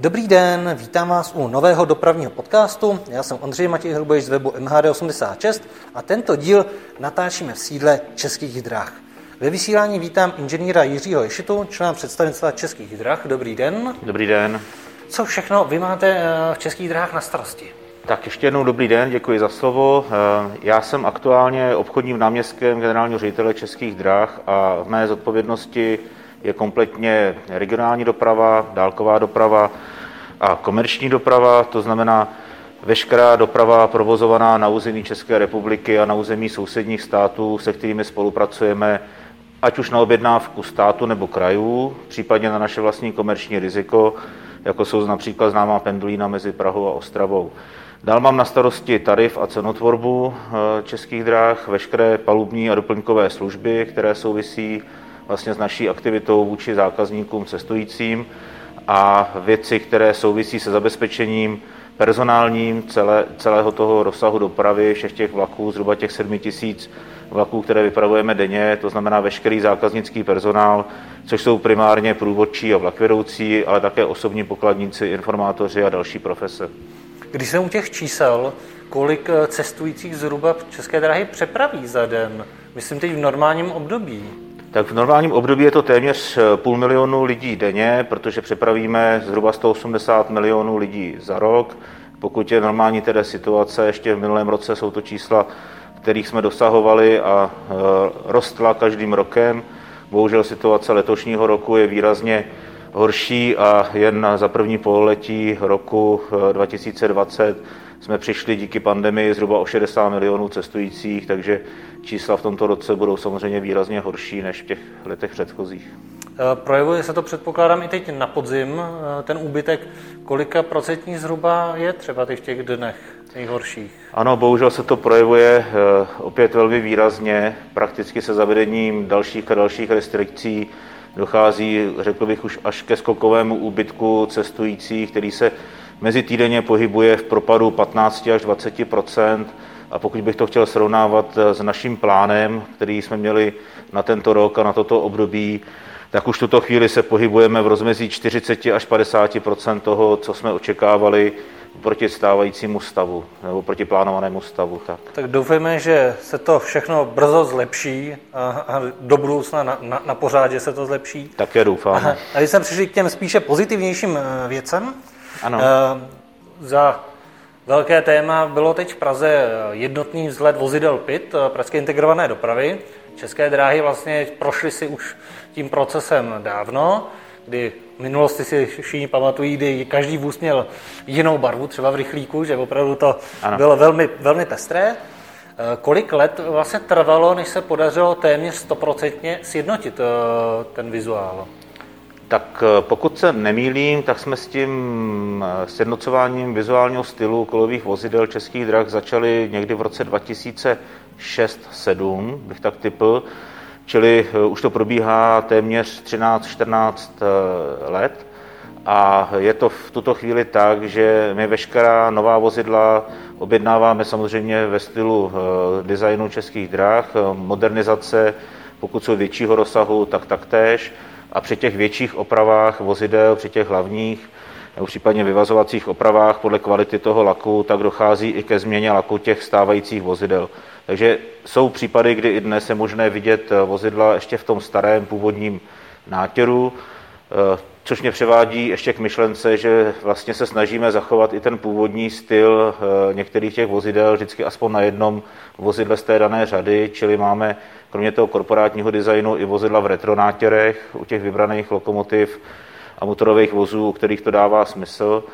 Dobrý den, vítám vás u nového dopravního podcastu. Já jsem Ondřej Matěj Hrubeš z webu MHD86 a tento díl natáčíme v sídle Českých drah. Ve vysílání vítám inženýra Jiřího Ješitu, člena představenstva Českých drah. Dobrý den. Dobrý den. Co všechno vy máte eh, v Českých drahách na starosti? Tak ještě jednou dobrý den, děkuji za slovo. Eh, já jsem aktuálně obchodním náměstkem generálního ředitele Českých drah a v mé zodpovědnosti je kompletně regionální doprava, dálková doprava a komerční doprava, to znamená veškerá doprava provozovaná na území České republiky a na území sousedních států, se kterými spolupracujeme, ať už na objednávku státu nebo krajů, případně na naše vlastní komerční riziko, jako jsou například známá pendulína mezi Prahou a Ostravou. Dál mám na starosti tarif a cenotvorbu eh, českých dráh, veškeré palubní a doplňkové služby, které souvisí vlastně s naší aktivitou vůči zákazníkům cestujícím a věci, které souvisí se zabezpečením personálním celé, celého toho rozsahu dopravy, všech těch vlaků, zhruba těch 7 tisíc vlaků, které vypravujeme denně, to znamená veškerý zákaznický personál, což jsou primárně průvodčí a vlakvedoucí, ale také osobní pokladníci, informátoři a další profese. Když jsem u těch čísel, kolik eh, cestujících zhruba České dráhy přepraví za den? Myslím teď v normálním období. Tak v normálním období je to téměř eh, půl milionu lidí denně, protože přepravíme zhruba 180 milionů lidí za rok. Pokud je normální teda situace, ještě v minulém roce jsou to čísla, kterých jsme dosahovali a eh, rostla každým rokem. Bohužel situace letošního roku je výrazně horší a jen za první pololetí roku 2020 eh, jsme přišli díky pandemii zhruba o 60 milionů cestujících, takže čísla v tomto roce budou samozřejmě výrazně horší než v těch letech předchozích. Eh, projevuje se to, předpokládám, i teď na podzim, eh, ten úbytek. Kolika procentní zhruba je třeba v těch dnech nejhorších? Ano, bohužel se to projevuje opět velmi výrazně, prakticky se zavedením dalších a dalších restrikcí dochází, řekl bych, už až ke skokovému úbytku cestujících, který se mezi týdenně pohybuje v propadu 15 až 20% a pokud bych to chtěl srovnávat s naším plánem, který jsme měli na tento rok a na toto období, tak už tuto chvíli se pohybujeme v rozmezí 40 až 50% toho, co jsme očekávali proti stávajícímu stavu nebo proti plánovanému stavu. Tak, tak doufejme, že se to všechno brzo zlepší a, a do budoucna na, na, na pořádě se to zlepší. Také doufám. A když jsem přišli k těm spíše pozitivnějším eh, věcem, ano. Uh, za velké téma bylo teď v Praze jednotný vzhled vozidel PIT, eh, Pražské integrované dopravy. České dráhy vlastně prošly si už tím procesem dávno kdy v minulosti si všichni pamatují, kdy každý vůz měl jinou barvu, třeba v rychlíku, že opravdu to ano. bylo velmi, velmi pestré. Eh, kolik let vlastně trvalo, než se podařilo téměř stoprocentně sjednotit eh, ten vizuál? Tak eh, pokud se nemýlím, tak jsme s tím sjednocováním vizuálního stylu kolových vozidel českých drah začali někdy v roce 2006-2007, bych tak typl čili eh, už to probíhá téměř 13-14 eh, let. A je to v tuto chvíli tak, že my veškerá nová vozidla objednáváme samozřejmě ve stylu eh, designu českých dráh, modernizace, pokud jsou většího rozsahu, tak taktéž. A při těch větších opravách vozidel, při těch hlavních, nebo případně vyvazovacích opravách podle kvality toho laku, tak dochází i ke změně laku těch stávajících vozidel. Takže jsou případy, kdy i dnes je možné vidět vozidla ještě v tom starém původním nátěru, což mě převádí ještě k myšlence, že vlastně se snažíme zachovat i ten původní styl eh, některých těch vozidel, vždycky aspoň na jednom vozidle z té dané řady, čili máme kromě toho korporátního designu i vozidla v retronátěrech u těch vybraných lokomotiv a motorových vozů, u kterých to dává smysl.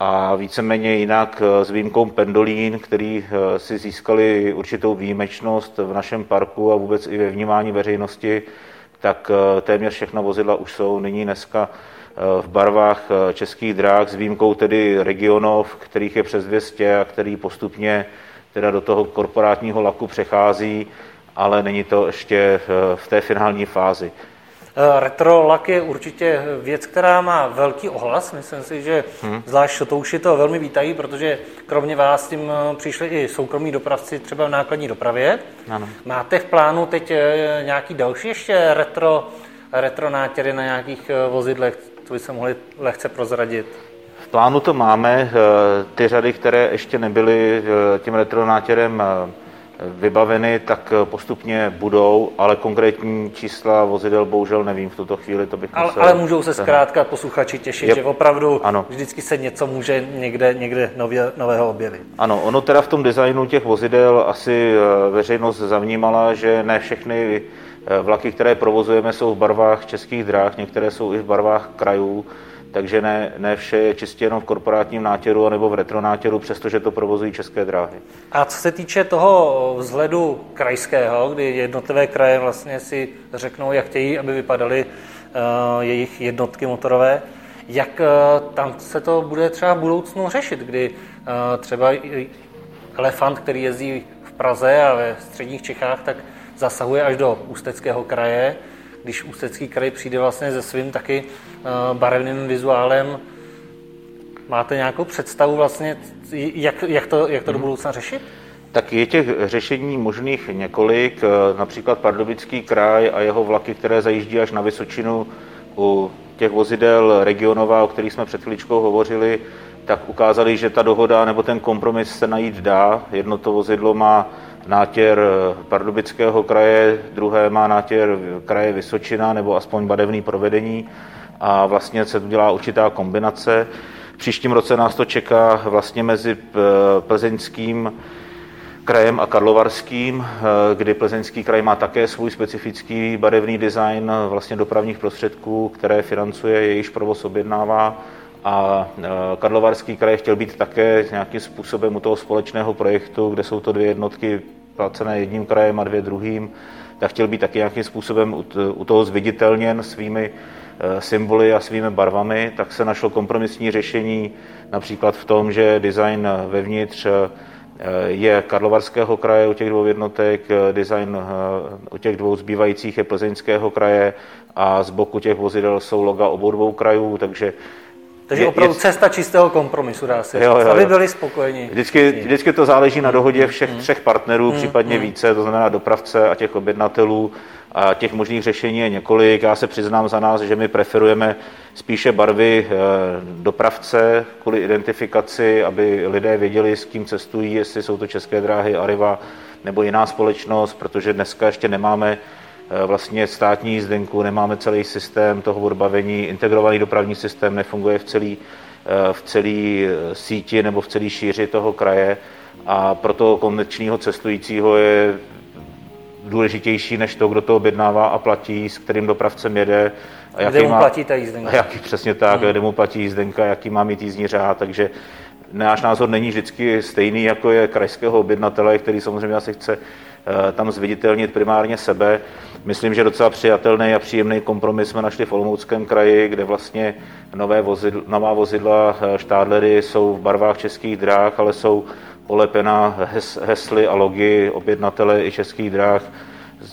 A víceméně jinak eh, s výjimkou pendolín, který eh, si získali určitou výjimečnost v našem parku a vůbec i ve vnímání veřejnosti, tak eh, téměř všechna vozidla už jsou nyní dneska v barvách českých dráh s výjimkou tedy regionov, kterých je přes 200 a který postupně teda do toho korporátního laku přechází, ale není to ještě v té finální fázi. Eh, retro lak je určitě věc, která má velký ohlas. Myslím si, že hmm. zvlášť to už je to velmi vítají, protože kromě vás tím eh, přišli i soukromí dopravci třeba v nákladní dopravě. Ano. Máte v plánu teď eh, nějaký další ještě retro, retro nátěry na nějakých vozidlech, co by se mohli lehce prozradit? plánu to máme. Ty řady, které ještě nebyly tím retronátěrem vybaveny, tak postupně budou, ale konkrétní čísla vozidel bohužel nevím v tuto chvíli, to bych ale, musel... Ale můžou se zkrátka posluchači těšit, je... že opravdu ano. vždycky se něco může někde, někde nově, nového objevit. Ano, ono teda v tom designu těch vozidel asi eh, veřejnost zavnímala, že ne všechny eh, vlaky, které provozujeme, jsou v barvách českých dráh, některé jsou i v barvách krajů, takže ne, ne vše je čistě jenom v korporátním nátěru nebo v retronátěru, přestože to provozují české dráhy. A co se týče toho vzhledu krajského, kdy jednotlivé kraje vlastně si řeknou, jak chtějí, aby vypadaly uh, jejich jednotky motorové, jak uh, tam se to bude třeba v budoucnu řešit, kdy uh, třeba elefant, který jezdí v Praze a ve středních Čechách, tak zasahuje až do Ústeckého kraje, když Ústecký kraj přijde vlastně se svým taky eh, barevným vizuálem, máte nějakou představu vlastně, jak, jak to, jak to do mhm. budoucna řešit? Tak je těch řešení možných několik, eh, například Pardubický kraj a jeho vlaky, které zajíždí až na Vysočinu u těch vozidel regionová, o kterých jsme před chvíličkou hovořili, tak ukázali, že ta dohoda nebo ten kompromis se najít dá. Jedno to vozidlo má nátěr eh, Pardubického kraje, druhé má nátěr kraje Vysočina nebo aspoň barevný provedení a vlastně se tu dělá určitá kombinace. V příštím roce nás to čeká vlastně mezi eh, plzeňským krajem a Karlovarským, eh, kdy plzeňský kraj má také svůj specifický barevný design vlastně dopravních prostředků, které financuje, jejíž provoz objednává a Karlovarský kraj chtěl být také nějakým způsobem u toho společného projektu, kde jsou to dvě jednotky placené jedním krajem a dvě druhým, tak chtěl být taky nějakým způsobem u toho zviditelněn svými e, symboly a svými barvami, tak se našlo kompromisní řešení například v tom, že design vevnitř e, je Karlovarského kraje u těch dvou jednotek, e, design u těch dvou zbývajících je Plzeňského kraje a z boku těch vozidel jsou loga obou dvou krajů, takže takže je, opravdu je... cesta čistého kompromisu, dá se jo, jo, aby byli spokojeni. Vždycky, vždycky to záleží na dohodě všech mm. třech partnerů, mm. případně mm. více, to znamená dopravce a těch objednatelů. A těch možných řešení je několik. Já se přiznám za nás, že my preferujeme spíše barvy eh, dopravce kvůli identifikaci, aby lidé věděli, s kým cestují, jestli jsou to české dráhy, Arriva nebo jiná společnost, protože dneska ještě nemáme vlastně státní jízdenku, nemáme celý systém toho odbavení, integrovaný dopravní systém nefunguje v celý, eh, v celý eh, síti nebo v celý šíři toho kraje a pro toho konečného cestujícího je důležitější než to, kdo to objednává a platí, s kterým dopravcem jede. A jaký kde mu má, platí ta jízdenka. Jaký, přesně tak, hmm. kde mu platí jízdenka, jaký má mít jízdní řád, takže náš názor není vždycky stejný, jako je krajského objednatele, který samozřejmě asi chce tam zviditelnit primárně sebe. Myslím, že docela přijatelný a příjemný kompromis jsme našli v Olomouckém kraji, kde vlastně nové vozidla, nová vozidla eh, štádlery jsou v barvách českých dráh, ale jsou polepena hes, hesly a logy objednatele i českých dráh.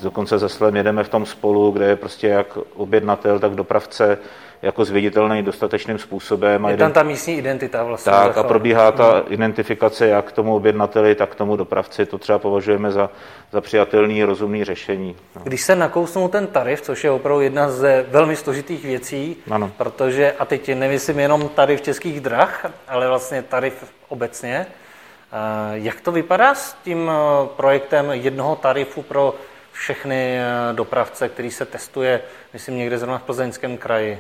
Dokonce se Slem jedeme v tom spolu, kde je prostě jak objednatel, tak dopravce jako zviditelný dostatečným způsobem. Je tam ta místní identita vlastně. Tak a probíhá ta hmm. identifikace jak tomu objednateli, tak tomu dopravci. To třeba považujeme za, za přijatelný, rozumný řešení. No. Když se nakousnul ten tarif, což je opravdu jedna z velmi složitých věcí, ano. protože, a teď nemyslím jenom tarif českých drah, ale vlastně tarif obecně, jak to vypadá s tím eh, projektem jednoho tarifu pro všechny eh, dopravce, který se testuje, myslím, někde zrovna v Plzeňském kraji?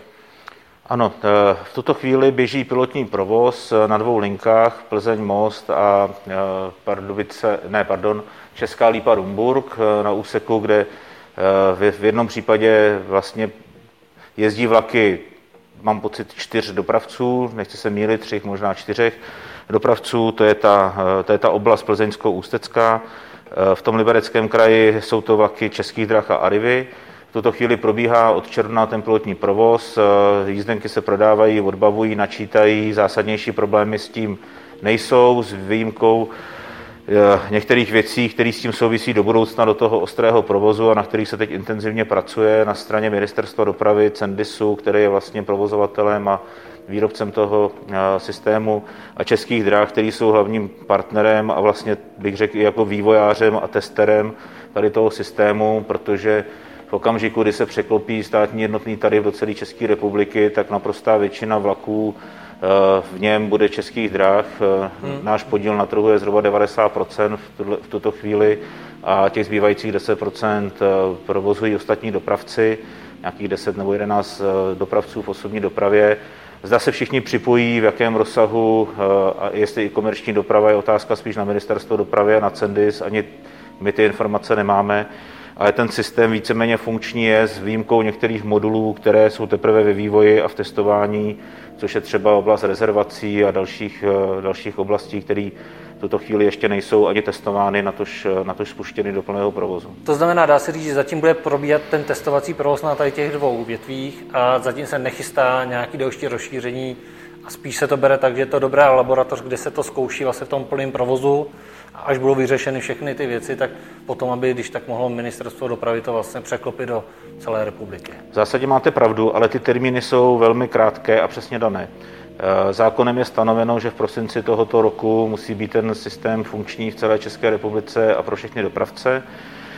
Ano, eh, v tuto chvíli běží pilotní provoz eh, na dvou linkách Plzeň Most a eh, Pardubice, ne, pardon, Česká Lípa Rumburg na úseku, kde v jednom případě vlastně jezdí vlaky, mám pocit, čtyř dopravců, nechci se mílit, třech, možná čtyřech dopravců, to je ta, to je ta oblast Plzeňsko-Ústecká. V tom libereckém kraji jsou to vlaky Českých drah a Arivy tuto chvíli probíhá od června ten pilotní provoz, eh, jízdenky se prodávají, odbavují, načítají, zásadnější problémy s tím nejsou, s výjimkou eh, některých věcí, které s tím souvisí do budoucna, do toho ostrého provozu a na kterých se teď intenzivně pracuje na straně Ministerstva dopravy, Cendisu, který je vlastně provozovatelem a výrobcem toho eh, systému a českých dráh, který jsou hlavním partnerem a vlastně bych řekl i jako vývojářem a testerem tady toho systému, protože v okamžiku, kdy se překlopí státní jednotný tarif do celé České republiky, tak naprostá většina vlaků v něm bude českých drah. Hmm. Náš podíl na trhu je zhruba 90% v tuto chvíli a těch zbývajících 10% provozují ostatní dopravci, nějakých 10 nebo 11 dopravců v osobní dopravě. Zda se všichni připojí, v jakém rozsahu a jestli i komerční doprava je otázka spíš na ministerstvo dopravy a na Cendis, ani my ty informace nemáme ale ten systém víceméně funkční je s výjimkou některých modulů, které jsou teprve ve vývoji a v testování, což je třeba oblast rezervací a dalších, eh, dalších oblastí, které v tuto chvíli ještě nejsou ani testovány, na tož, na tož spuštěny do plného provozu. To znamená, dá se říct, že zatím bude probíhat ten testovací provoz na tady těch dvou větvích a zatím se nechystá nějaký další rozšíření a spíš se to bere tak, že je to dobrá laboratoř, kde se to zkouší vlastně v tom plném provozu až budou vyřešeny všechny ty věci, tak potom, aby když tak mohlo ministerstvo dopravy to vlastně překlopit do celé republiky. V zásadě máte pravdu, ale ty termíny jsou velmi krátké a přesně dané. Eh, zákonem je stanoveno, že v prosinci tohoto roku musí být ten systém funkční v celé České republice a pro všechny dopravce.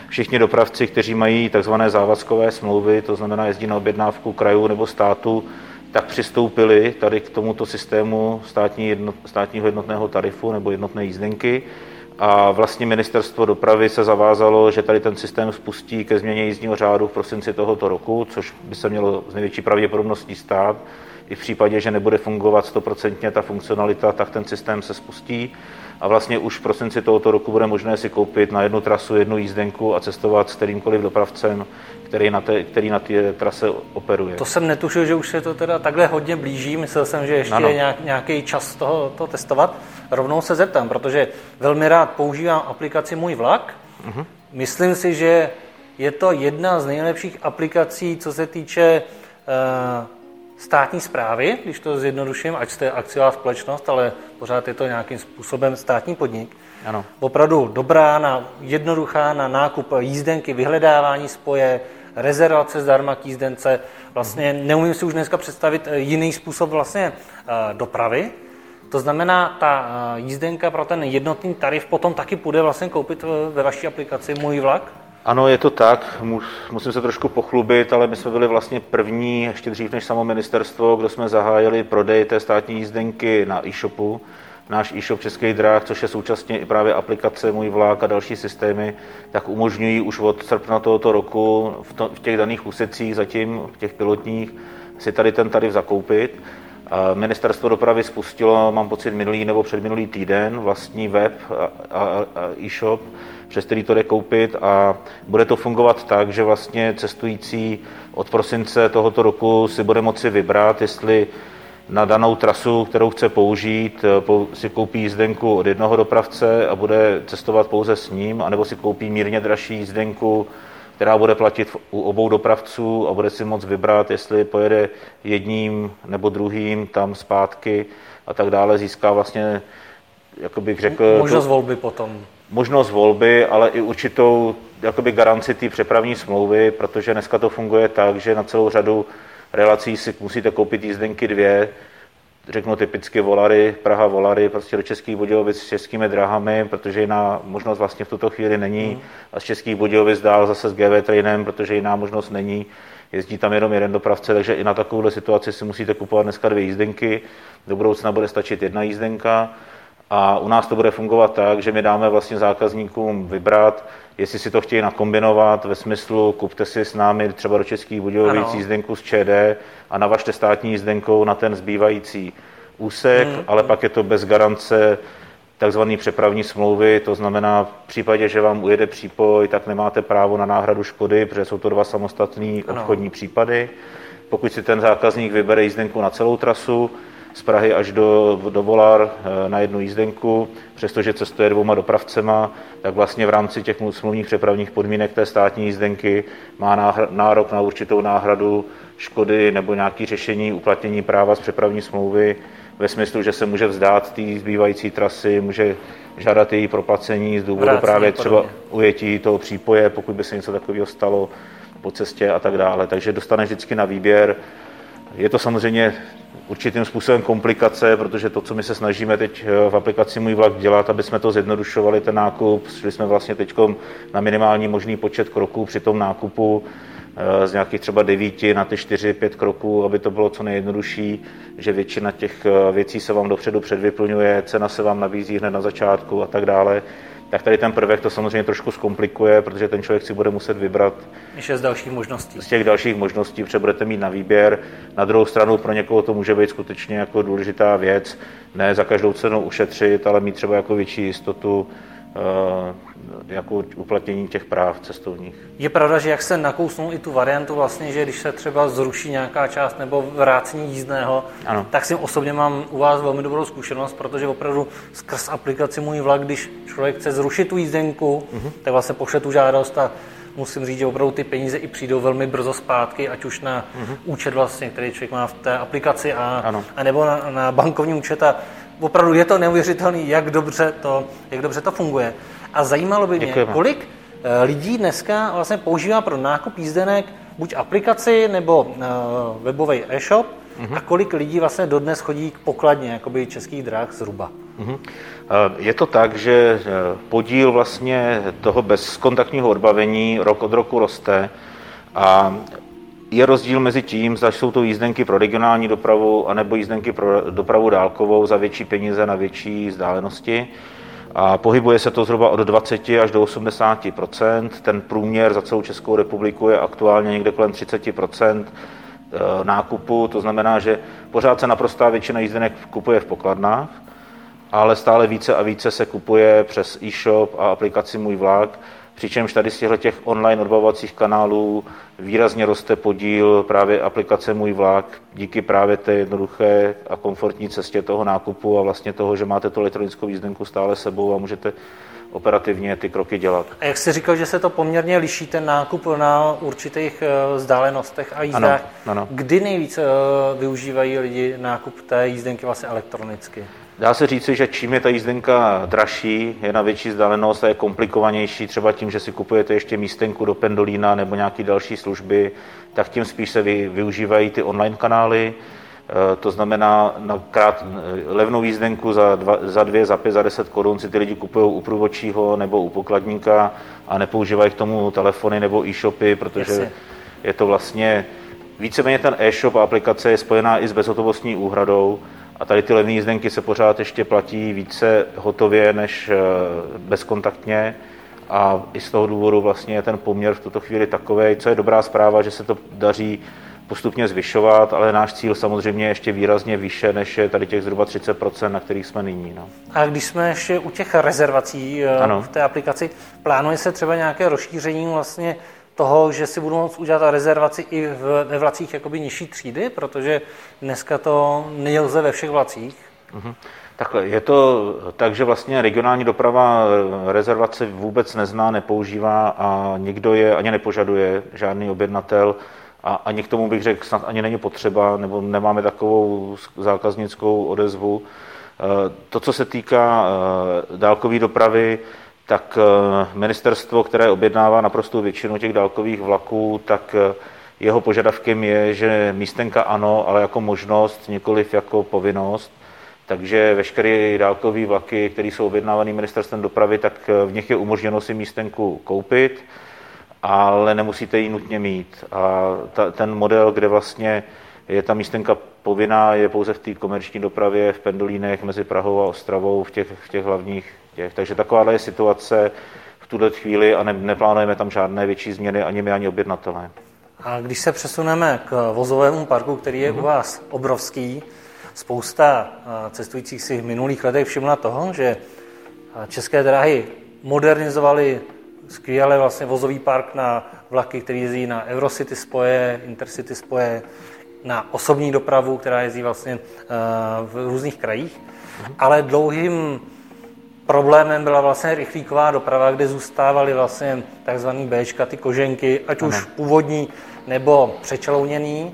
Všichni dopravci, kteří mají tzv. závazkové smlouvy, to znamená jezdí na objednávku krajů nebo státu, tak přistoupili tady k tomuto systému státní jednot, státního jednotného tarifu nebo jednotné jízdenky a vlastně ministerstvo dopravy se zavázalo, že tady ten systém spustí ke změně jízdního řádu v prosinci tohoto roku, což by se mělo z největší pravděpodobností stát. I v případě, že nebude fungovat stoprocentně ta funkcionalita, tak ten systém se spustí a vlastně už v prosinci tohoto roku bude možné si koupit na jednu trasu jednu jízdenku a cestovat s kterýmkoliv dopravcem, který na té, který na té trase operuje. To jsem netušil, že už se to teda takhle hodně blíží. Myslel jsem, že ještě ano. je nějak, nějaký čas toho, toho testovat. Rovnou se zeptám, protože velmi rád používám aplikaci Můj vlak. Uh-huh. Myslím si, že je to jedna z nejlepších aplikací, co se týče uh, státní zprávy, když to zjednoduším, ať jste akciová společnost, ale pořád je to nějakým způsobem státní podnik. Ano. Opravdu dobrá, na, jednoduchá na nákup jízdenky, vyhledávání spoje, rezervace zdarma k jízdence. Vlastně neumím si už dneska představit eh, jiný způsob vlastně eh, dopravy. To znamená, ta eh, jízdenka pro ten jednotný tarif potom taky půjde vlastně koupit ve vaší aplikaci Můj vlak? Ano, je to tak. Musím se trošku pochlubit, ale my jsme byli vlastně první, ještě dřív než samo ministerstvo, kdo jsme zahájili prodej té státní jízdenky na e-shopu náš e-shop Českých dráh, což je současně i právě aplikace Můj vlak a další systémy, tak umožňují už od srpna tohoto roku v, to, v těch daných úsecích zatím, v těch pilotních, si tady ten tarif zakoupit. Ministerstvo dopravy spustilo, mám pocit, minulý nebo předminulý týden vlastní web a, a, a e-shop, přes který to jde koupit a bude to fungovat tak, že vlastně cestující od prosince tohoto roku si bude moci vybrat, jestli na danou trasu, kterou chce použít, eh, si koupí jízdenku od jednoho dopravce a bude cestovat pouze s ním, anebo si koupí mírně dražší jízdenku, která bude platit u obou dopravců a bude si moct vybrat, jestli pojede jedním nebo druhým tam zpátky a tak dále. Získá vlastně, jako bych řekl... Možnost volby potom. Možnost volby, ale i určitou jakoby garanci té přepravní smlouvy, protože dneska to funguje tak, že na celou řadu relací si musíte koupit jízdenky dvě, řeknu typicky Volary, Praha Volary, prostě do Českých Budějovic s českými drahami, protože jiná možnost vlastně v tuto chvíli není. Mm. A z Českých Budějovic dál zase s GV Trainem, protože jiná možnost není. Jezdí tam jenom jeden dopravce, takže i na takovouhle situaci si musíte kupovat dneska dvě jízdenky. Do budoucna bude stačit jedna jízdenka. A u nás to bude fungovat tak, že my dáme vlastně zákazníkům vybrat, jestli si to chtějí nakombinovat ve smyslu, kupte si s námi třeba do Českých Budějovic jízdenku z ČD a navažte státní jízdenkou na ten zbývající úsek, hmm. ale pak je to bez garance takzvané přepravní smlouvy, to znamená v případě, že vám ujede přípoj, tak nemáte právo na náhradu škody, protože jsou to dva samostatné obchodní případy. Pokud si ten zákazník vybere jízdenku na celou trasu, z Prahy až do, do Volar eh, na jednu jízdenku, přestože cestuje dvouma dopravcema, tak vlastně v rámci těch smluvních přepravních podmínek té státní jízdenky má nárok na určitou náhradu škody nebo nějaké řešení uplatnění práva z přepravní smlouvy ve smyslu, že se může vzdát té zbývající trasy, může žádat její proplacení z důvodu Vrácení právě třeba ujetí toho přípoje, pokud by se něco takového stalo po cestě a tak dále. Takže dostane vždycky na výběr. Je to samozřejmě určitým způsobem komplikace, protože to, co my se snažíme teď eh, v aplikaci Můj vlak dělat, aby jsme to zjednodušovali, ten nákup, šli jsme vlastně teď na minimální možný počet kroků při tom nákupu, z nějakých třeba devíti na ty čtyři, pět kroků, aby to bylo co nejjednodušší, že většina těch věcí se vám dopředu předvyplňuje, cena se vám nabízí hned na začátku a tak dále tak tady ten prvek to samozřejmě trošku zkomplikuje, protože ten člověk si bude muset vybrat z dalších možností. Z těch dalších možností, protože budete mít na výběr. Na druhou stranu pro někoho to může být skutečně jako důležitá věc, ne za každou cenu ušetřit, ale mít třeba jako větší jistotu Eh, jako uplatnění těch práv cestovních. Je pravda, že jak se nakousnul i tu variantu vlastně, že když se třeba zruší nějaká část nebo vrácení jízdného, ano. tak si osobně mám u vás velmi dobrou zkušenost, protože opravdu skrz aplikaci Můj vlak, když člověk chce zrušit tu jízdenku, uh-huh. tak vlastně pošle tu žádost a musím říct, že opravdu ty peníze i přijdou velmi brzo zpátky, ať už na uh-huh. účet vlastně, který člověk má v té aplikaci a, ano. a nebo na, na bankovní účet a opravdu je to neuvěřitelné, jak dobře to, jak dobře to funguje. A zajímalo by mě, Děkujeme. kolik eh, lidí dneska vlastně používá pro nákup jízdenek buď aplikaci nebo uh, webový e-shop uh-huh. a kolik lidí vlastně dodnes chodí k pokladně jakoby českých dráh zhruba. Uh-huh. Je to tak, že podíl vlastně toho bezkontaktního odbavení rok od roku roste a je rozdíl mezi tím, zda jsou to jízdenky pro regionální dopravu anebo jízdenky pro dopravu dálkovou za větší peníze na větší vzdálenosti. A pohybuje se to zhruba od 20 až do 80 Ten průměr za celou Českou republiku je aktuálně někde kolem 30 eh, nákupu, to znamená, že pořád se naprostá většina jízdenek kupuje v pokladnách, ale stále více a více se kupuje přes e-shop a aplikaci Můj vlak, Přičemž tady z těch online odbavovacích kanálů výrazně roste podíl právě aplikace Můj vlak díky právě té jednoduché a komfortní cestě toho nákupu a vlastně toho, že máte tu elektronickou jízdenku stále sebou a můžete operativně ty kroky dělat. A jak jsi říkal, že se to poměrně liší, ten nákup na určitých eh, vzdálenostech a jízdách. Ano, ano. Kdy nejvíc eh, využívají lidi nákup té jízdenky vlastně elektronicky? Dá se říci, že čím je ta jízdenka dražší, je na větší vzdálenost a je komplikovanější, třeba tím, že si kupujete ještě místenku do pendolína nebo nějaké další služby, tak tím spíš se vy, využívají ty online kanály. E, to znamená, na krát, e, levnou jízdenku za, dva, za dvě, za pět, za deset korun si ty lidi kupují u průvodčího nebo u pokladníka a nepoužívají k tomu telefony nebo e-shopy, protože Jasně. je to vlastně víceméně ten e-shop a aplikace je spojená i s bezhotovostní úhradou, a tady ty levné jízdenky se pořád ještě platí více hotově než eh, bezkontaktně. A i z toho důvodu vlastně je ten poměr v tuto chvíli takový, co je dobrá zpráva, že se to daří postupně zvyšovat, ale náš cíl samozřejmě je ještě výrazně výše, než je tady těch zhruba 30%, na kterých jsme nyní. No. A když jsme ještě u těch rezervací eh, ano. v té aplikaci, plánuje se třeba nějaké rozšíření vlastně toho, že si budu moct udělat rezervaci i v, ve vlacích jakoby nižší třídy, protože dneska to nelze ve všech vlacích. Mm-hmm. Takhle, je to tak, že vlastně regionální doprava rezervace vůbec nezná, nepoužívá a nikdo je ani nepožaduje, žádný objednatel a ani k tomu bych řekl, snad ani není potřeba, nebo nemáme takovou zákaznickou odezvu. E, to, co se týká e, dálkové dopravy, tak eh, ministerstvo, které objednává naprostou většinu těch dálkových vlaků, tak eh, jeho požadavkem je, že místenka ano, ale jako možnost, nikoliv jako povinnost. Takže veškeré dálkové vlaky, které jsou objednávané ministerstvem dopravy, tak eh, v nich je umožněno si místenku koupit, ale nemusíte ji nutně mít. A ta, ten model, kde vlastně je ta místenka povinná, je pouze v té komerční dopravě, v pendolínech mezi Prahou a Ostravou, v těch, v těch hlavních těch. Takže takováhle je situace v tuhle chvíli a ne, neplánujeme tam žádné větší změny ani my, ani objednatelé. A když se přesuneme k vozovému parku, který je mm-hmm. u vás obrovský, spousta cestujících si v minulých letech všimla toho, že české dráhy modernizovaly skvěle vlastně vozový park na vlaky, který jezdí na Eurocity spoje, Intercity spoje, na osobní dopravu, která jezdí vlastně v různých krajích. Mm-hmm. Ale dlouhým problémem byla vlastně rychlíková doprava, kde zůstávaly vlastně takzvané Bčka, ty koženky, ať ano. už původní nebo přečelouněný.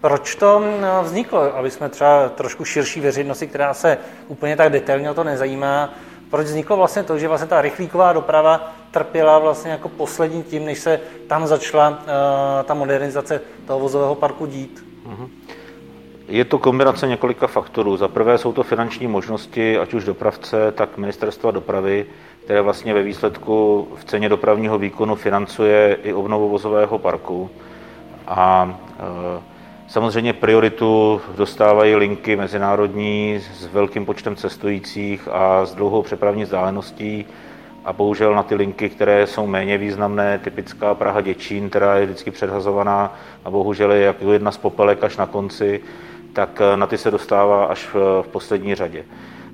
Proč to no, vzniklo? Aby jsme třeba trošku širší veřejnosti, která se úplně tak detailně o to nezajímá, proč vzniklo vlastně to, že vlastně ta rychlíková doprava trpěla vlastně jako poslední tím, než se tam začala uh, ta modernizace toho vozového parku dít? Uh-huh. Je to kombinace několika faktorů. Za prvé jsou to finanční možnosti, ať už dopravce, tak ministerstva dopravy, které vlastně ve výsledku v ceně dopravního výkonu financuje i obnovu vozového parku. A samozřejmě prioritu dostávají linky mezinárodní s velkým počtem cestujících a s dlouhou přepravní vzdáleností a bohužel na ty linky, které jsou méně významné, typická Praha Děčín, která je vždycky předhazovaná a bohužel je jako jedna z popelek až na konci, tak eh, na ty se dostává až v, v poslední řadě.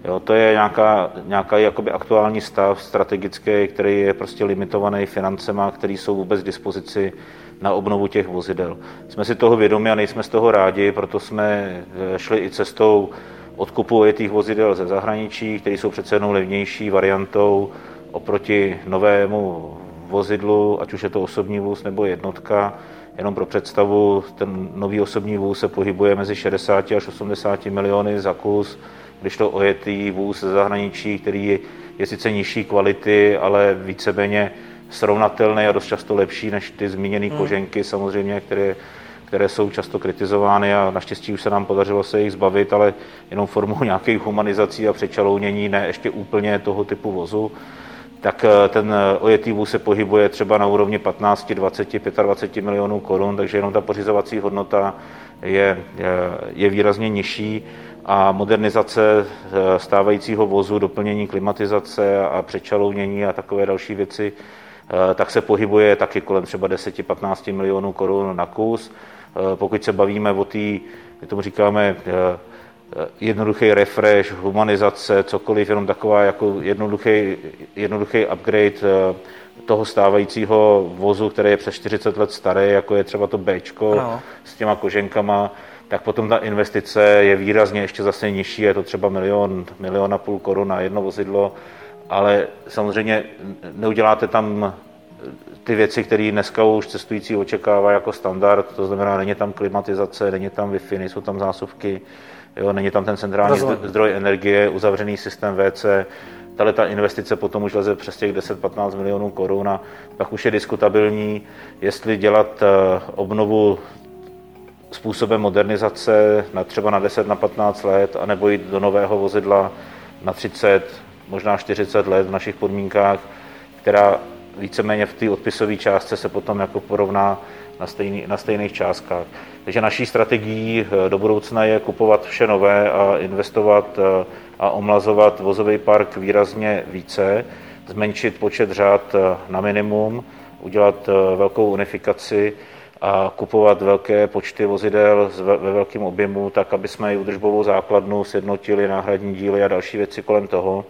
Jo, to je nějaká, nějaká jakoby aktuální stav strategický, který je prostě limitovaný financema, které jsou vůbec k dispozici na obnovu těch vozidel. Jsme si toho vědomi a nejsme z toho rádi, proto jsme eh, šli i cestou odkupu těch vozidel ze zahraničí, které jsou přece jenom levnější variantou oproti novému vozidlu, ať už je to osobní vůz nebo jednotka. Jenom pro představu, ten nový osobní vůz se pohybuje mezi 60 až 80 miliony za kus, když to ojetý vůz ze zahraničí, který je sice nižší kvality, ale víceméně srovnatelný a dost často lepší než ty zmíněné hmm. koženky samozřejmě, které, které jsou často kritizovány a naštěstí už se nám podařilo se jich zbavit, ale jenom formou nějakých humanizací a přečalounění, ne ještě úplně toho typu vozu tak eh, ten eh, ojetý vůz se pohybuje třeba na úrovni 15, 20, 25 milionů korun, takže jenom ta pořizovací hodnota je, je, je výrazně nižší a modernizace eh, stávajícího vozu, doplnění klimatizace a přečalounění a takové další věci, tak se pohybuje taky kolem třeba 10-15 milionů korun na kus. Pokud se bavíme o té, my tomu říkáme Eh, jednoduchý refresh, humanizace, cokoliv, jenom taková jako jednoduchý, jednoduchý upgrade eh, toho stávajícího vozu, který je přes 40 let starý, jako je třeba to B s těma koženkama, tak potom ta investice je výrazně ještě zase nižší, je to třeba milion, milion a půl korun na jedno vozidlo, ale samozřejmě neuděláte tam ty věci, které dneska už cestující očekává jako standard, to znamená, není tam klimatizace, není tam Wi-Fi, nejsou tam zásuvky, jo, není tam ten centrální Rozumím. zdroj energie, uzavřený systém WC, tahle ta investice potom už leze přes těch 10-15 milionů korun a pak už je diskutabilní, jestli dělat eh, obnovu způsobem modernizace na třeba na 10 na 15 let, anebo jít do nového vozidla na 30, možná 40 let v našich podmínkách, která víceméně v té odpisové částce se potom jako porovná na, stejný, na stejných částkách. Takže naší strategií eh, do budoucna je kupovat vše nové a investovat eh, a omlazovat vozový park výrazně více, zmenšit počet řád eh, na minimum, udělat velkou unifikaci a kupovat velké počty vozidel ve velkém objemu, tak aby jsme i udržbovou základnu sjednotili, náhradní díly a další věci kolem toho.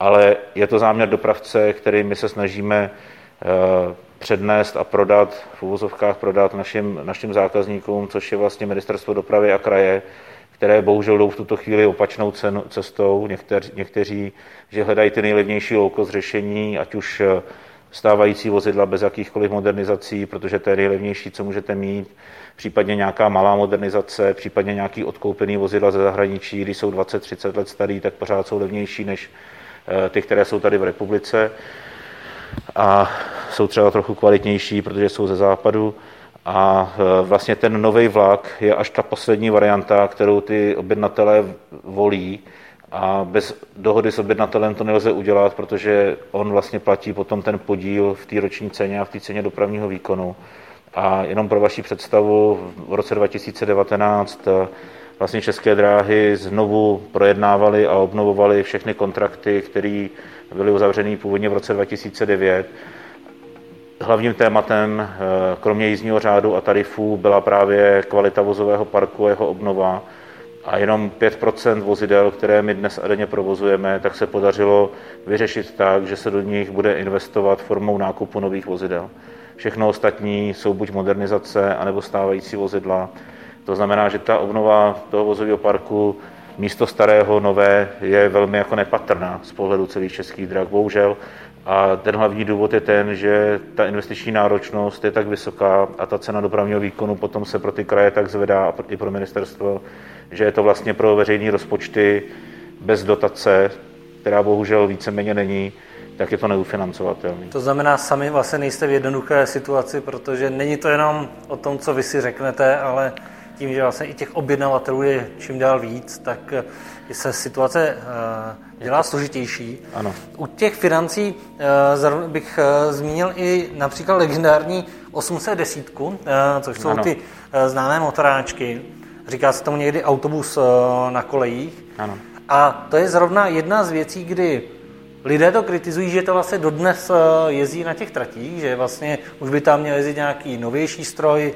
Ale je to záměr dopravce, který my se snažíme přednést a prodat, v uvozovkách prodat našim, našim zákazníkům, což je vlastně ministerstvo dopravy a kraje, které bohužel jdou v tuto chvíli opačnou cenu, cestou. Někteří, někteří, že hledají ty nejlevnější louko řešení, ať už eh, stávající vozidla bez jakýchkoliv modernizací, protože to je nejlevnější, co můžete mít, případně nějaká malá modernizace, případně nějaký odkoupený vozidla ze zahraničí, když jsou 20-30 let starý, tak pořád jsou levnější než eh, ty, které jsou tady v republice a jsou třeba trochu kvalitnější, protože jsou ze západu. A e, vlastně ten nový vlak je až ta poslední varianta, kterou ty objednatelé volí. A bez dohody s objednatelem to nelze udělat, protože on vlastně platí potom ten podíl v té roční ceně a v té ceně dopravního výkonu. A jenom pro vaši představu, v roce 2019 e, vlastně České dráhy znovu projednávali a obnovovali všechny kontrakty, které byly uzavřeny původně v roce 2009. Hlavním tématem, eh, kromě jízdního řádu a tarifů, byla právě kvalita vozového parku a jeho obnova. A jenom 5% vozidel, které my dnes a denně provozujeme, tak se podařilo vyřešit tak, že se do nich bude investovat formou nákupu nových vozidel. Všechno ostatní jsou buď modernizace, anebo stávající vozidla. To znamená, že ta obnova toho vozového parku místo starého nové je velmi jako nepatrná z pohledu celých českých drah, bohužel. A ten hlavní důvod je ten, že ta investiční náročnost je tak vysoká a ta cena dopravního výkonu potom se pro ty kraje tak zvedá a i pro ministerstvo, že je to vlastně pro veřejné rozpočty bez dotace, která bohužel víceméně není, tak je to neufinancovatelné. To znamená, sami vlastně nejste v jednoduché situaci, protože není to jenom o tom, co vy si řeknete, ale tím, že vlastně i těch objednavatelů je čím dál víc, tak se situace dělá složitější. Ano. U těch financí bych zmínil i například legendární 810, což jsou ano. ty známé motoráčky. Říká se tomu někdy autobus na kolejích. Ano. A to je zrovna jedna z věcí, kdy lidé to kritizují, že to vlastně dodnes eh, jezdí na těch tratích, že vlastně už by tam měl jezdit nějaký novější stroj.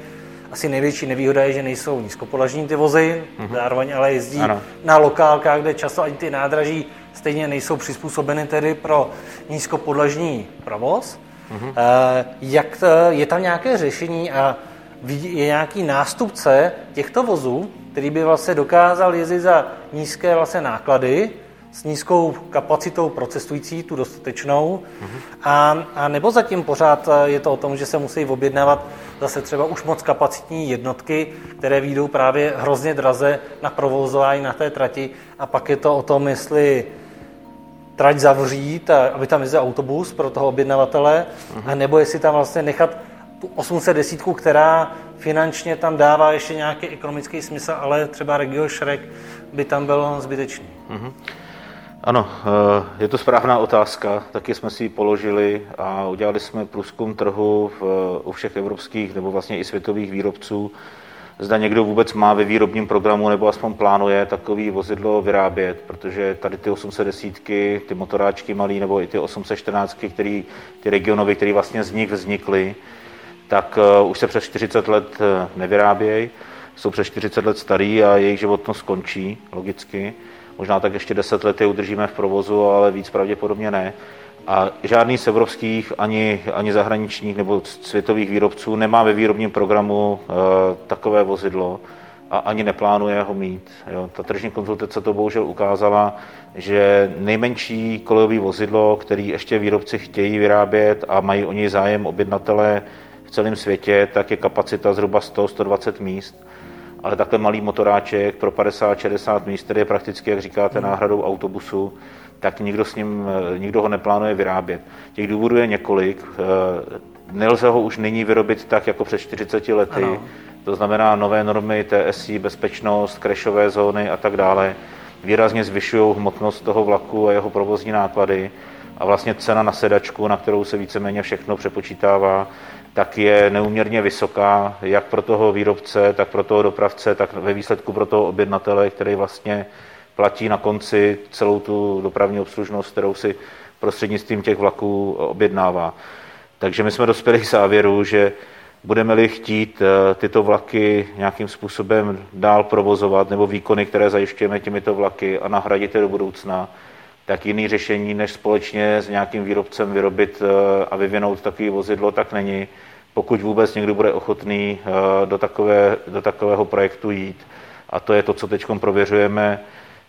Asi největší nevýhoda je, že nejsou nízkopodlažní ty vozy, mm-hmm. zároveň ale jezdí ano. na lokálkách, kde často ani ty nádraží stejně nejsou přizpůsobeny tedy pro nízkopodlažní provoz. Mm-hmm. Jak to, je tam nějaké řešení a je nějaký nástupce těchto vozů, který by vlastně dokázal jezdit za nízké vlastně náklady, s nízkou kapacitou pro cestující, tu dostatečnou, mm-hmm. a, a nebo zatím pořád je to o tom, že se musí objednávat zase třeba už moc kapacitní jednotky, které výjdou právě hrozně draze na provozování na té trati a pak je to o tom, jestli trať zavřít, aby tam jezdil autobus pro toho objednavatele, mm-hmm. a nebo jestli tam vlastně nechat tu 810, která finančně tam dává ještě nějaký ekonomický smysl, ale třeba Regio Šrek by tam byl zbytečný. Mm-hmm. Ano, eh, je to správná otázka, taky jsme si ji položili a udělali jsme průzkum trhu v, u všech evropských nebo vlastně i světových výrobců. Zda někdo vůbec má ve výrobním programu nebo aspoň plánuje takový vozidlo vyrábět, protože tady ty 810, ty motoráčky malý nebo i ty 814, který, ty regionové, které vlastně z nich vznikly, tak uh, už se přes 40 let uh, nevyrábějí, jsou přes 40 let starý a jejich životnost skončí, logicky. Možná tak ještě 10 let je udržíme v provozu, ale víc pravděpodobně ne. A žádný z evropských ani, ani zahraničních nebo světových výrobců nemá ve výrobním programu uh, takové vozidlo a ani neplánuje ho mít. Jo. Ta tržní konzultace to bohužel ukázala, že nejmenší kolejové vozidlo, který ještě výrobci chtějí vyrábět a mají o něj zájem objednatelé v celém světě, tak je kapacita zhruba 100-120 míst. Ale takhle malý motoráček pro 50-60 míst, který je prakticky, jak říkáte, hmm. náhradou autobusu, tak nikdo, s ním, nikdo ho neplánuje vyrábět. Těch důvodů je několik. Eh, nelze ho už nyní vyrobit tak, jako před 40 lety. Ano. To znamená nové normy TSI, bezpečnost, krešové zóny a tak dále. Výrazně zvyšují hmotnost toho vlaku a jeho provozní náklady a vlastně cena na sedačku, na kterou se víceméně všechno přepočítává, tak je neuměrně vysoká, jak pro toho výrobce, tak pro toho dopravce, tak ve výsledku pro toho objednatele, který vlastně platí na konci celou tu dopravní obslužnost, kterou si prostřednictvím těch vlaků objednává. Takže my jsme dospěli k závěru, že budeme-li chtít eh, tyto vlaky nějakým způsobem dál provozovat nebo výkony, které zajišťujeme těmito vlaky a nahradit je do budoucna, tak jiný řešení, než společně s nějakým výrobcem vyrobit eh, a vyvinout takové vozidlo, tak není, pokud vůbec někdo bude ochotný eh, do, takové, do takového projektu jít. A to je to, co teď prověřujeme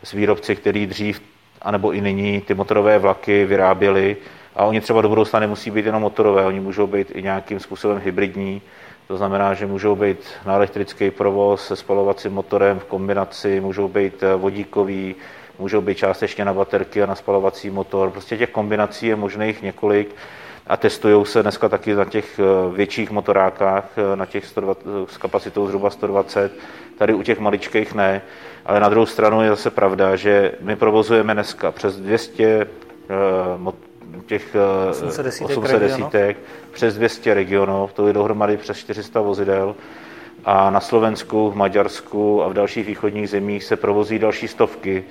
s výrobci, který dřív, anebo i nyní, ty motorové vlaky vyráběli. A oni třeba do budoucna nemusí být jenom motorové, oni můžou být i nějakým způsobem hybridní. To znamená, že můžou být na elektrický provoz se spalovacím motorem v kombinaci, můžou být eh, vodíkový, můžou být částečně na baterky a na spalovací motor. Prostě těch kombinací je možných několik a testují se dneska taky na těch eh, větších motorákách, eh, na těch 120, s kapacitou zhruba 120, tady u těch maličkých ne, ale na druhou stranu je zase pravda, že my provozujeme dneska přes 200 uh, eh, těch 800 desítek, přes 200 regionů, to je dohromady přes 400 vozidel. A na Slovensku, v Maďarsku a v dalších východních zemích se provozí další stovky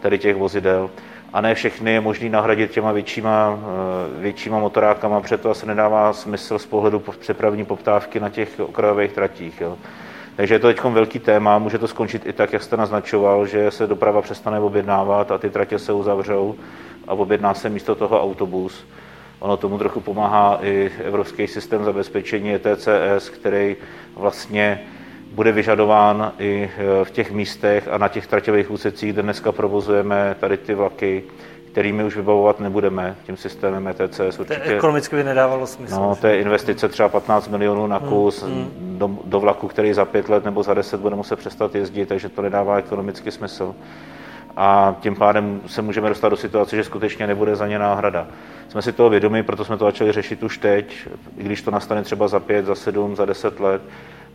tady těch vozidel a ne všechny je možný nahradit těma většíma, eh, většíma motorákama, proto asi nedává smysl z pohledu přepravní poptávky na těch okrajových tratích. Jo. Takže je to teď velký téma, může to skončit i tak, jak jste naznačoval, že se doprava přestane objednávat a ty tratě se uzavřou a objedná se místo toho autobus. Ono tomu trochu pomáhá i Evropský systém zabezpečení ETCS, který vlastně bude vyžadován i e, v těch místech a na těch traťových úsecích, kde dneska provozujeme tady ty vlaky, kterými už vybavovat nebudeme tím systémem ETCS. Určitě, to ekonomicky by nedávalo smysl. No, to je investice třeba 15 milionů na hmm, kus hmm, hmm. Do, do vlaku, který za pět let nebo za deset bude muset přestat jezdit, takže to nedává ekonomický smysl. A tím pádem se můžeme dostat do situace, že skutečně nebude za ně náhrada. Jsme si toho vědomi, proto jsme to začali řešit už teď, i když to nastane třeba za pět, za sedm, za deset let,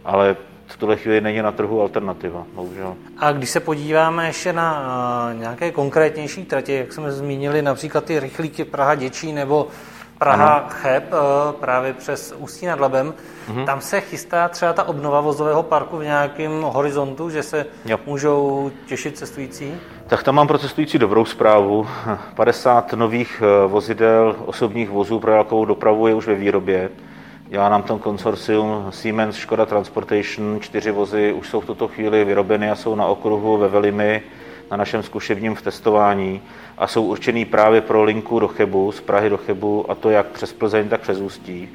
ale v tuhle chvíli není na trhu alternativa, bohužel. A když se podíváme ještě na nějaké konkrétnější tratě, jak jsme zmínili, například ty rychlíky Praha Děčí nebo Praha ano. Cheb právě přes Ústí nad Labem, mm-hmm. tam se chystá třeba ta obnova vozového parku v nějakém horizontu, že se jo. můžou těšit cestující? Tak tam mám pro cestující dobrou zprávu. 50 nových eh, vozidel osobních vozů pro dálkovou dopravu je už ve výrobě. Já nám tam konsorcium Siemens Škoda Transportation, čtyři vozy už jsou v tuto chvíli vyrobeny a jsou na okruhu ve Velimi na našem zkušebním v testování a jsou určený právě pro linku do Chebu, z Prahy do Chebu, a to jak přes Plzeň, tak přes Ústí.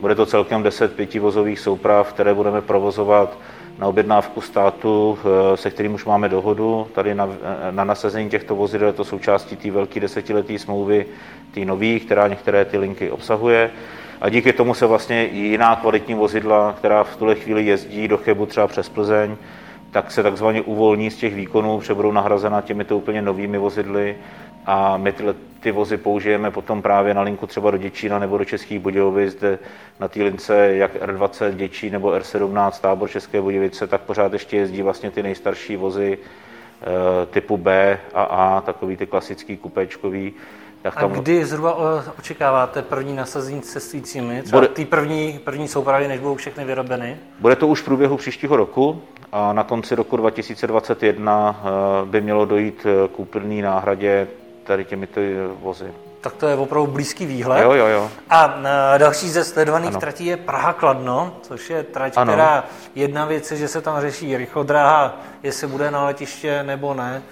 Bude to celkem 10 pětivozových souprav, které budeme provozovat na objednávku státu, eh, se kterým už máme dohodu. Tady na, eh, na nasazení těchto vozidel to součástí té velké desetileté smlouvy, té nový, která některé ty linky obsahuje. A díky tomu se vlastně i jiná kvalitní vozidla, která v tuhle chvíli jezdí do Chebu třeba přes Plzeň, tak se takzvaně uvolní z těch výkonů, protože budou nahrazena těmito úplně novými vozidly a my tyhle, ty vozy použijeme potom právě na linku třeba do Děčína nebo do Českých Budějovic, kde na té lince jak R20 Děčí nebo R17 tábor České Budějovice, tak pořád ještě jezdí vlastně ty nejstarší vozy e, typu B a A, takový ty klasický kupéčkový. Tak tam... A kdy zhruba očekáváte první nasazení s cestujícími? Třeba bude... ty první, první soupravy, než budou všechny vyrobeny? Bude to už v průběhu příštího roku a na konci roku 2021 eh, by mělo dojít k úplný náhradě tady těmito vozy. Tak to je opravdu blízký výhled. Jo, jo, jo. A další ze sledovaných ano. tratí je Praha-Kladno, což je trať, ano. která jedna věc je, že se tam řeší rychlodráha, jestli bude na letiště nebo ne.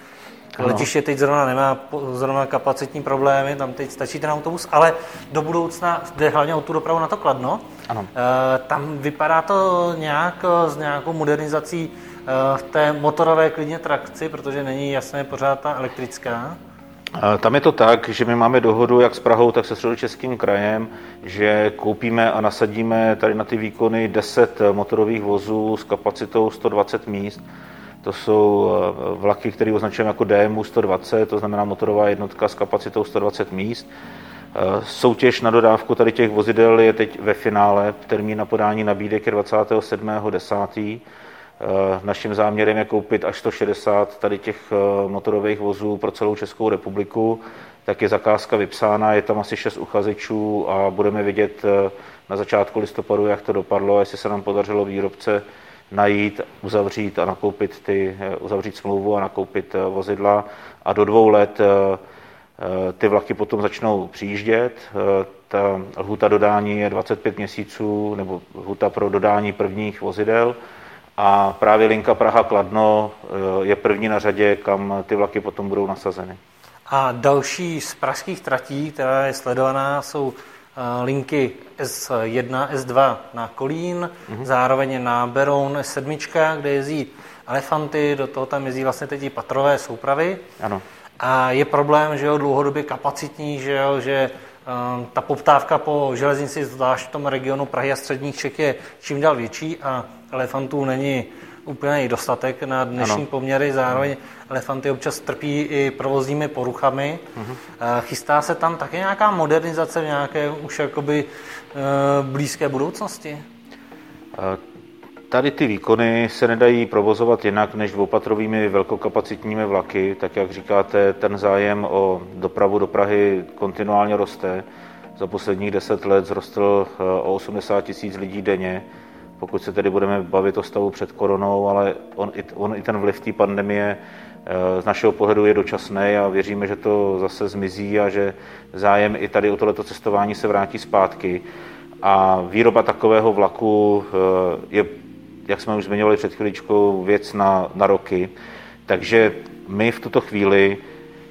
Ano. Letiště teď zrovna nemá zrovna kapacitní problémy, tam teď stačí ten autobus, ale do budoucna jde hlavně o tu dopravu na to Kladno. Ano. E, tam vypadá to nějak s nějakou modernizací e, v té motorové klidně trakci, protože není jasné pořád ta elektrická. Tam je to tak, že my máme dohodu jak s Prahou, tak se středočeským krajem, že koupíme a nasadíme tady na ty výkony 10 motorových vozů s kapacitou 120 míst. To jsou eh, vlaky, které označujeme jako DMU 120, to znamená motorová jednotka s kapacitou 120 míst. Eh, soutěž na dodávku tady těch vozidel je teď ve finále. Termín na podání nabídek je 27.10. Eh, naším záměrem je koupit až 160 tady těch motorových vozů pro celou Českou republiku. Tak je zakázka vypsána, je tam asi 6 uchazečů a budeme vidět na začátku listopadu, jak to dopadlo, jestli se nám podařilo výrobce najít, uzavřít a nakoupit ty, uzavřít smlouvu a nakoupit vozidla. A do dvou let ty vlaky potom začnou přijíždět. Ta lhuta dodání je 25 měsíců, nebo lhuta pro dodání prvních vozidel. A právě linka Praha-Kladno eh, je první na řadě, kam ty vlaky potom budou nasazeny. A další z pražských tratí, která je sledovaná, jsou eh, linky S1, S2 na Kolín, mm-hmm. zároveň na Beroun S7, kde jezdí elefanty, do toho tam jezdí vlastně teď i patrové soupravy. Ano. A je problém, že jo, dlouhodobě kapacitní, že jo, že um, ta poptávka po železnici, zvlášť v tom regionu Prahy a středních Čech, je čím dál větší a elefantů není úplně dostatek na dnešní ano. poměry, zároveň elefanty občas trpí i provozními poruchami. Uh-huh. Chystá se tam také nějaká modernizace v nějaké už jakoby eh, blízké budoucnosti? Eh, tady ty výkony se nedají provozovat jinak než dvoupatrovými velkokapacitními vlaky. Tak jak říkáte, ten zájem o dopravu do Prahy kontinuálně roste. Za posledních deset let zrostl o 80 tisíc lidí denně pokud se tedy budeme bavit o stavu před koronou, ale on, on i ten vliv té pandemie eh, z našeho pohledu je dočasný a věříme, že to zase zmizí a že zájem i tady o tohleto cestování se vrátí zpátky. A výroba takového vlaku eh, je, jak jsme už zmiňovali před chvíličkou, věc na, na roky. Takže my v tuto chvíli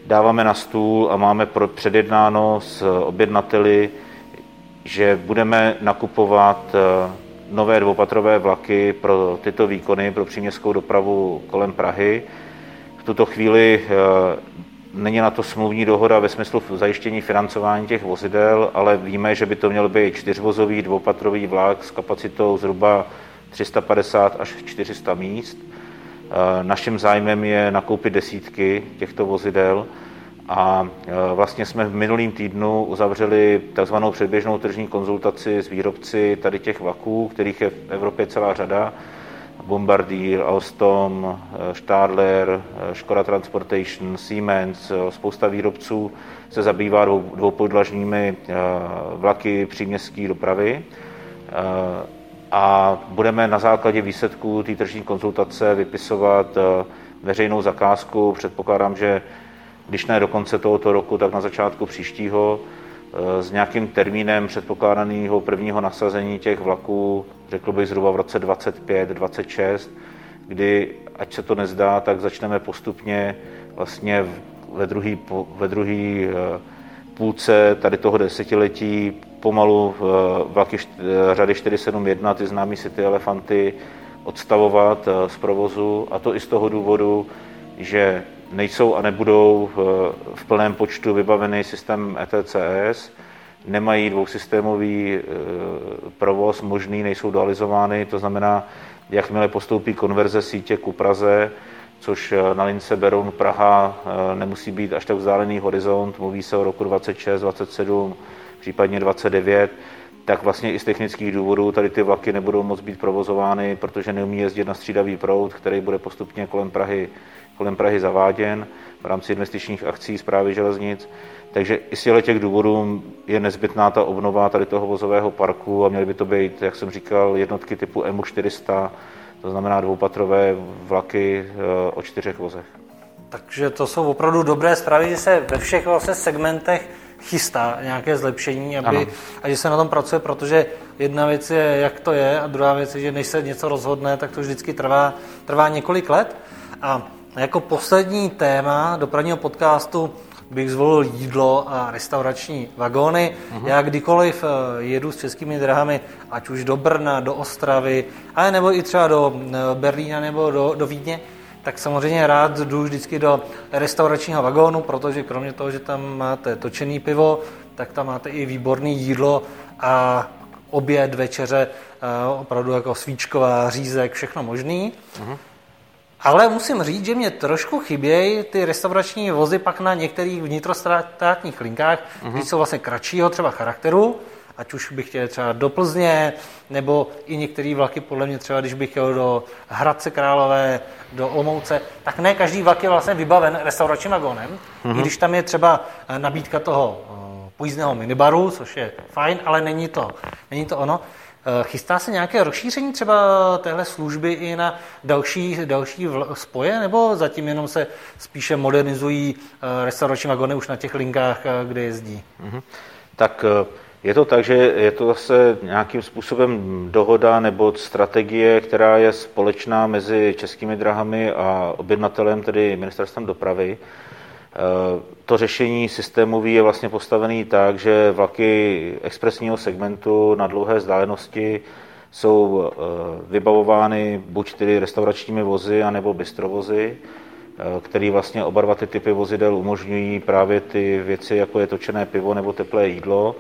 dáváme na stůl a máme předjednáno s objednateli, že budeme nakupovat eh, nové dvoupatrové vlaky pro tyto výkony, pro příměstskou dopravu kolem Prahy. V tuto chvíli eh, není na to smluvní dohoda ve smyslu zajištění financování těch vozidel, ale víme, že by to měl být čtyřvozový dvoupatrový vlak s kapacitou zhruba 350 až 400 míst. Eh, naším zájmem je nakoupit desítky těchto vozidel a e, vlastně jsme v minulým týdnu uzavřeli takzvanou předběžnou tržní konzultaci s výrobci tady těch vlaků, kterých je v Evropě celá řada. Bombardier, Alstom, Stadler, Škoda Transportation, Siemens, spousta výrobců se zabývá dvoupodlažními vlaky příměstské dopravy a budeme na základě výsledků té tržní konzultace vypisovat veřejnou zakázku. Předpokládám, že když ne do konce tohoto roku, tak na začátku příštího eh, s nějakým termínem předpokládaného prvního nasazení těch vlaků, řekl bych zhruba v roce 25, 26, kdy, ať se to nezdá, tak začneme postupně vlastně ve druhé ve druhý eh, půlce tady toho desetiletí. Pomalu eh, vlaky řady 471, ty známé City Elefanty, odstavovat z provozu. A to i z toho důvodu, že nejsou a nebudou v plném počtu vybaveny systém ETCS, nemají dvousystémový e, provoz možný, nejsou dualizovány, to znamená, jakmile postoupí konverze sítě ku Praze, což e, na lince Beroun Praha nemusí být až tak vzdálený horizont, mluví se o roku 26, 27, případně 29, tak vlastně i z technických důvodů tady ty vlaky nebudou moct být provozovány, protože neumí jezdit na střídavý proud, který bude postupně kolem Prahy kolem Prahy zaváděn v rámci investičních akcí zprávy železnic. Takže i z těch důvodů je nezbytná ta obnova tady toho vozového parku a měly by to být, jak jsem říkal, jednotky typu MU 400, to znamená dvoupatrové vlaky eh, o čtyřech vozech. Takže to jsou opravdu dobré zprávy, že se ve všech vlastně segmentech chystá nějaké zlepšení aby, a že se na tom pracuje, protože jedna věc je, jak to je, a druhá věc je, že než se něco rozhodne, tak to vždycky trvá, trvá několik let. A jako poslední téma dopravního podcastu bych zvolil jídlo a restaurační vagóny. Uh-huh. Já kdykoliv eh, jedu s českými drahami, ať už do Brna, do Ostravy, ale nebo i třeba do eh, Berlína nebo do, do Vídně, tak samozřejmě rád jdu vždycky do restauračního vagónu, protože kromě toho, že tam máte točený pivo, tak tam máte i výborný jídlo a oběd, večeře, eh, opravdu jako svíčková, řízek, všechno možný. Uh-huh. Ale musím říct, že mě trošku chybějí ty restaurační vozy pak na některých vnitrostátních linkách, uh-huh. které jsou vlastně kratšího třeba charakteru, ať už bych chtěl třeba do Plzně, nebo i některé vlaky, podle mě třeba, když bych chtěl do Hradce Králové, do Olmouce, tak ne každý vlak je vlastně vybaven restauračním vagónem, uh-huh. i když tam je třeba eh, nabídka toho eh, pojízdného minibaru, což je fajn, ale není to, není to ono. Eh, chystá se nějaké rozšíření třeba téhle služby i na další, další spoje, nebo zatím jenom se spíše modernizují eh, restaurační vagony už na těch linkách, eh, kde jezdí? Mm-hmm. Tak je to tak, že je to zase nějakým způsobem dohoda nebo strategie, která je společná mezi českými drahami a objednatelem, tedy ministerstvem dopravy. To řešení systémový je vlastně postavený tak, že vlaky expresního segmentu na dlouhé vzdálenosti jsou eh, vybavovány buď tedy restauračními vozy, anebo bistrovozy, eh, který vlastně oba dva ty typy vozidel umožňují právě ty věci, jako je točené pivo nebo teplé jídlo.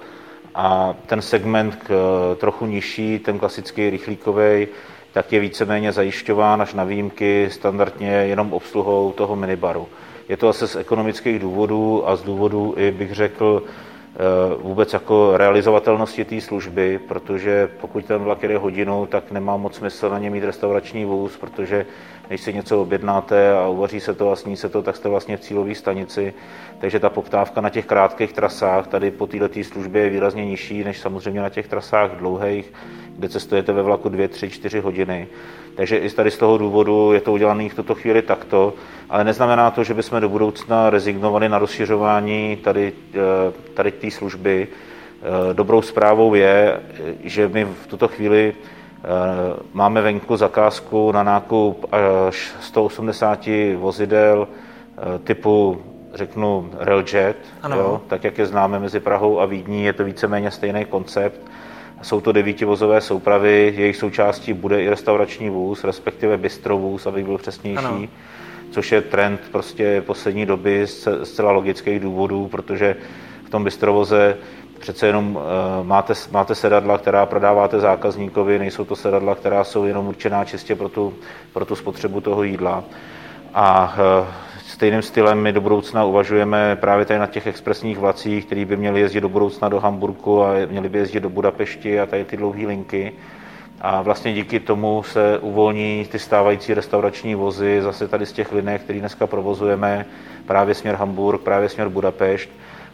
A ten segment eh, trochu nižší, ten klasický rychlíkový, tak je víceméně zajišťován až na výjimky standardně jenom obsluhou toho minibaru. Je to asi z ekonomických důvodů a z důvodů i bych řekl eh, vůbec jako realizovatelnosti té služby, protože pokud ten vlak jede hodinu, tak nemá moc smysl na ně mít restaurační vůz, protože když si něco objednáte a uvaří se to a sní se to, tak jste vlastně v cílové stanici. Takže ta poptávka na těch krátkých trasách tady po této službě je výrazně nižší než samozřejmě na těch trasách dlouhých, kde cestujete ve vlaku 2, 3, 4 hodiny. Takže i tady z toho důvodu je to udělané v tuto chvíli takto, ale neznamená to, že bychom do budoucna rezignovali na rozšiřování tady, eh, tady té služby. Eh, dobrou zprávou je, že my v tuto chvíli eh, máme venku zakázku na nákup až 180 vozidel typu řeknu Railjet, jo, tak jak je známe mezi Prahou a Vídní, je to víceméně stejný koncept jsou to devítivozové soupravy, jejich součástí bude i restaurační vůz, respektive bistrovůz, aby byl přesnější. Ano. Což je trend prostě poslední doby z zcela logických důvodů, protože v tom bistrovoze přece jenom uh, máte, máte sedadla, která prodáváte zákazníkovi, nejsou to sedadla, která jsou jenom určená čistě pro tu, pro tu spotřebu toho jídla. A uh, Stejným stylem my do budoucna uvažujeme právě tady na těch expresních vlacích, který by měli jezdit do budoucna do Hamburku a měli by jezdit do Budapešti a tady ty dlouhé linky. a vlastně díky tomu se uvolní ty stávající restaurační vozy zase tady z těch linek, které dneska provozujeme, právě směr Hamburg, právě směr Budapešť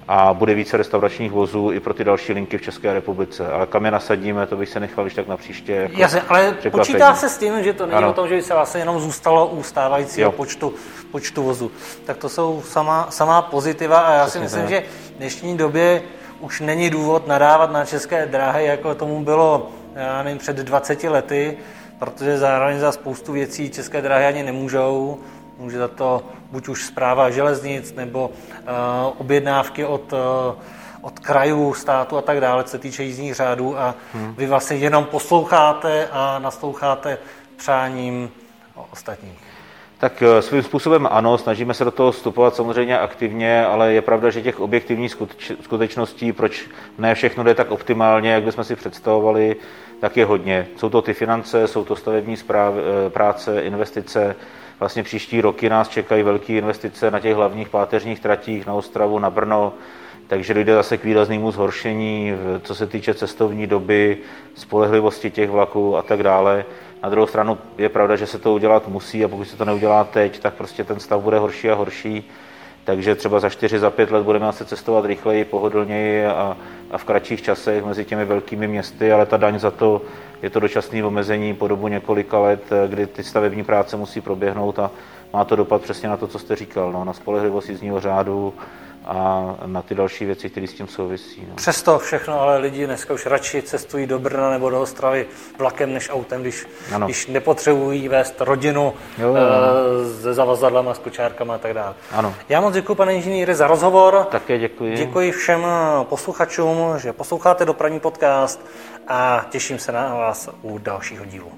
a bude více restauračních vozů i pro ty další linky v České republice. Ale kam je nasadíme, to bych se nechal když tak na příště. Jako Jasně, ale počítá se s tím, že to není ano. o tom, že by se vlastně jenom zůstalo u stávajícího počtu, počtu vozů. Tak to jsou sama, samá pozitiva a já Přesně si myslím, tak. že v dnešní době už není důvod nadávat na české dráhy, jako tomu bylo já nevím, před 20 lety, protože zároveň za spoustu věcí české dráhy ani nemůžou. Může za to buď už zpráva železnic, nebo uh, objednávky od, uh, od krajů, státu a tak dále, co se týče jízdních řádů a hmm. vy vlastně jenom posloucháte a nasloucháte přáním ostatních. Tak eh, svým způsobem ano, snažíme se do toho vstupovat samozřejmě aktivně, ale je pravda, že těch objektivních skutečností, proč ne všechno jde tak optimálně, jak bychom si představovali, tak je hodně. Jsou to ty finance, jsou to stavební eh, práce, investice. Vlastně příští roky nás čekají velké investice na těch hlavních páteřních tratích na Ostravu, na Brno, takže dojde zase k výraznému zhoršení, co se týče cestovní doby, spolehlivosti těch vlaků a tak dále. Na druhou stranu je pravda, že se to udělat musí a pokud se to neudělá teď, tak prostě ten stav bude horší a horší. Takže třeba za 4, za 5 let budeme asi cestovat rychleji, pohodlněji a, a v kratších časech mezi těmi velkými městy, ale ta daň za to je to dočasné omezení po dobu několika let, kdy ty stavební práce musí proběhnout a má to dopad přesně na to, co jste říkal, no, na spolehlivost jízdního řádu, a na ty další věci, které s tím souvisí. No. Přesto všechno, ale lidi dneska už radši cestují do Brna nebo do Ostravy vlakem než autem, když, když nepotřebují vést rodinu jo, jo. E, se zavazadlama, s kočárkama a tak dále. Ano. Já moc děkuji, pane inženýre, za rozhovor. Také děkuji. Děkuji všem posluchačům, že posloucháte dopravní podcast a těším se na vás u dalšího dílu.